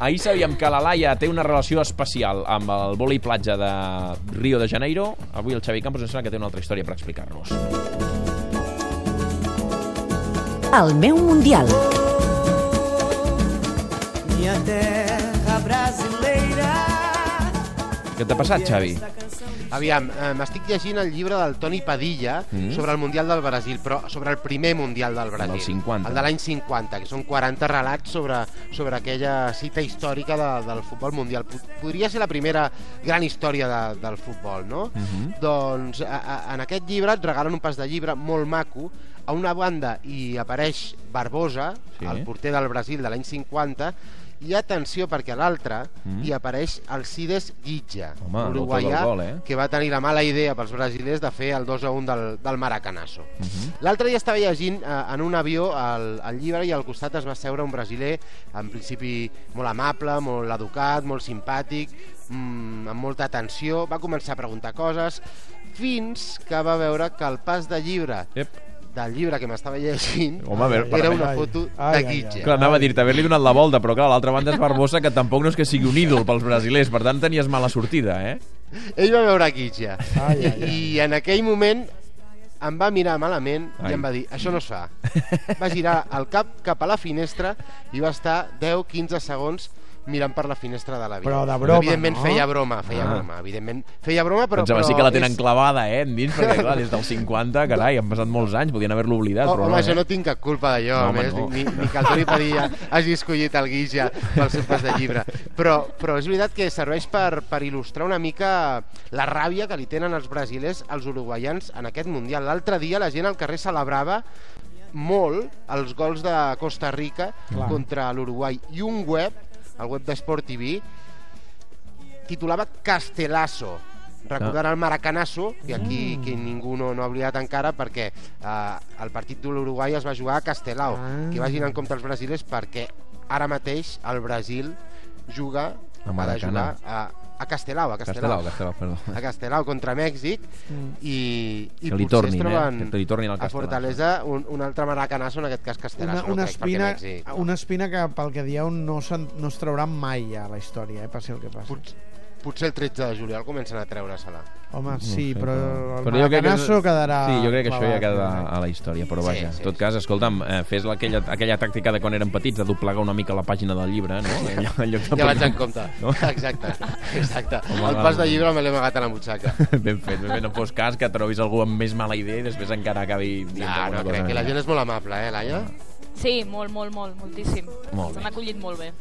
Ahir sabíem que la Laia té una relació especial amb el vòlei platja de Rio de Janeiro. Avui el Xavi Campos ens sembla que té una altra història per explicar-nos. El meu Mundial. Minha terra brasileira. Què t'ha passat, Xavi? Aviam, eh, m'estic llegint el llibre del Toni Padilla Mm. sobre el Mundial del Brasil, però sobre el primer Mundial del Brasil. del 50. El de l'any 50, que són 40 relats sobre, sobre aquella cita històrica de, del futbol mundial. Po- Podria ser la primera gran història de, del futbol, no? Mhm. Doncs a, a, en aquest llibre et regalen un pas de llibre molt maco. A una banda hi apareix Barbosa, sí. el porter del Brasil de l'any 50, i atenció perquè a l'altre Mm. hi apareix Alcides Guitja, uruguaià, eh? que va tenir la mala idea pels brasilers de fer el 2 a 1 del, del Maracanazo. Mhm. L'altre dia estava llegint eh, en un avió el, el llibre i al costat es va seure un brasiler, en principi molt amable, molt educat, molt simpàtic, mm, amb molta atenció, va començar a preguntar coses, fins que va veure que el pas de llibre Ep. Del llibre que m'estava llegint Home, a veure, era una ai, foto ai, de ai, Guitja. Clar, anava a dir-te, haver-li donat la volta, però clar, l'altra banda és Barbosa, que tampoc no és que sigui un ídol pels brasilers, per tant tenies mala sortida, eh? Ell va veure Guitja Ai, ai, ai. i en aquell moment em va mirar malament Ai. i em va dir, això no es fa. Va girar el cap cap a la finestra i va estar 10-15 segons mirant per la finestra de l'avió. Però de broma, Evidentment no? feia broma, feia Ah. broma, evidentment feia broma, però... Pensava però sí que la tenen és- clavada, eh, endins, perquè clar, des del 50, carai, han passat molts anys, podien haver-lo oblidat, Oh, però home, no, jo eh? no tinc cap culpa d'allò, No, més, no. ni, ni que el Toni Padilla hagi escollit el Guija pel seu pas de llibre. Però, però és veritat que serveix per, per il·lustrar una mica la ràbia que li tenen els brasilers als uruguaians en aquest Mundial. L'altre dia la gent al carrer celebrava molt els gols de Costa Rica Clar. contra l'Uruguai i un web, el web d'Esport TV, titulava Castelazo recordant el Maracanazo que aquí que ningú no, no ha oblidat encara perquè eh, el partit de l'Uruguai es va jugar a Castelao Ah. que vagin en compte els brasilers perquè ara mateix el Brasil juga A ha de jugar a, a Castelao, a Castelao, Castelao, Castelao, perdó. a Castelao contra Mèxic Mm. i, i Que li potser tornin, es troben eh? Que li tornin al a Castelao. Fortalesa un, un altre maracanazo, en aquest cas Castellazo, Una, una, no crec, espina, Mèxic... una espina que, pel que dieu, no, no es traurà mai a la història, eh, passi el que passi. Pot, potser el 13 de juliol comencen a treure-se-la. Home, No sí, sé, però el però jo crec que- quedarà... Sí, jo crec que això ja queda a la història, però Sí, vaja, sí, en tot sí. cas, escolta'm, eh, fes aquella, aquella tàctica de quan eren petits, de doblegar una mica la pàgina del llibre, no? Lloc- en lloc de Ja vaig en compte. No? Exacte, exacte. Home, el pas de llibre me l'he amagat a la butxaca. Ben fet, ben fet, no fos cas que trobis algú amb més mala idea i després encara acabi No, no, cosa crec que la gent és molt amable, eh, Laia? Sí, molt, molt, molt, moltíssim. Molt. S'han acollit molt bé.